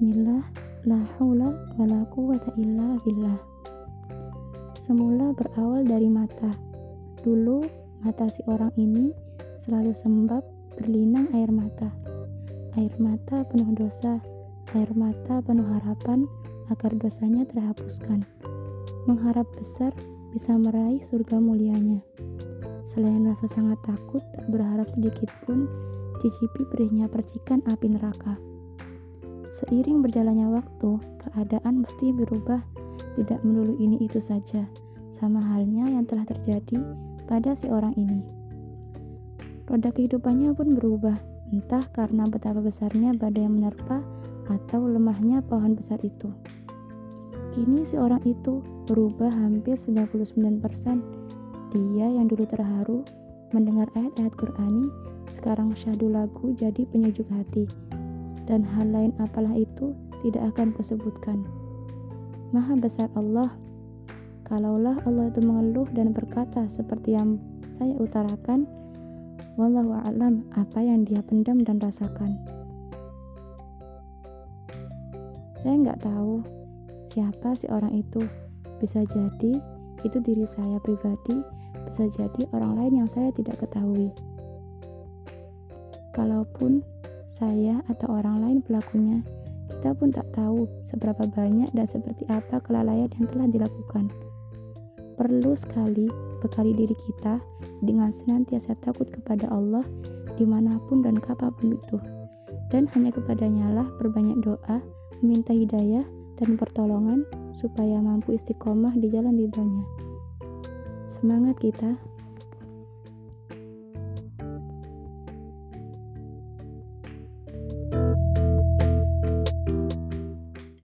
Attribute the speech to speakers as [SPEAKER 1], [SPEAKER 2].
[SPEAKER 1] Bismillah, la haula wa la quwata illa billah. Semula berawal dari mata. Dulu mata si orang ini selalu sembab berlinang air mata. Air mata penuh dosa, air mata penuh harapan agar dosanya terhapuskan. Mengharap besar bisa meraih surga mulianya. Selain rasa sangat takut, tak berharap sedikit pun cicipi perihnya percikan api neraka. Seiring berjalannya waktu, keadaan mesti berubah, tidak melulu ini itu saja, sama halnya yang telah terjadi pada si orang ini. Roda kehidupannya pun berubah, entah karena betapa besarnya badai yang menerpa atau lemahnya pohon besar itu. Kini si orang itu berubah hampir 99%. Dia yang dulu terharu mendengar ayat-ayat Qur'ani, sekarang syahdu lagu jadi penyejuk hati dan hal lain apalah itu tidak akan kusebutkan. Maha besar Allah. Kalaulah Allah itu mengeluh dan berkata seperti yang saya utarakan, wallahu a'lam apa yang dia pendam dan rasakan. Saya nggak tahu siapa si orang itu. Bisa jadi itu diri saya pribadi, bisa jadi orang lain yang saya tidak ketahui. Kalaupun saya atau orang lain pelakunya, kita pun tak tahu seberapa banyak dan seperti apa kelalaian yang telah dilakukan. Perlu sekali bekali diri kita dengan senantiasa takut kepada Allah di mana pun dan kapan pun itu. Dan hanya kepadanya lah berbanyak doa, meminta hidayah dan pertolongan supaya mampu istiqomah di jalan ridhonya. Semangat kita!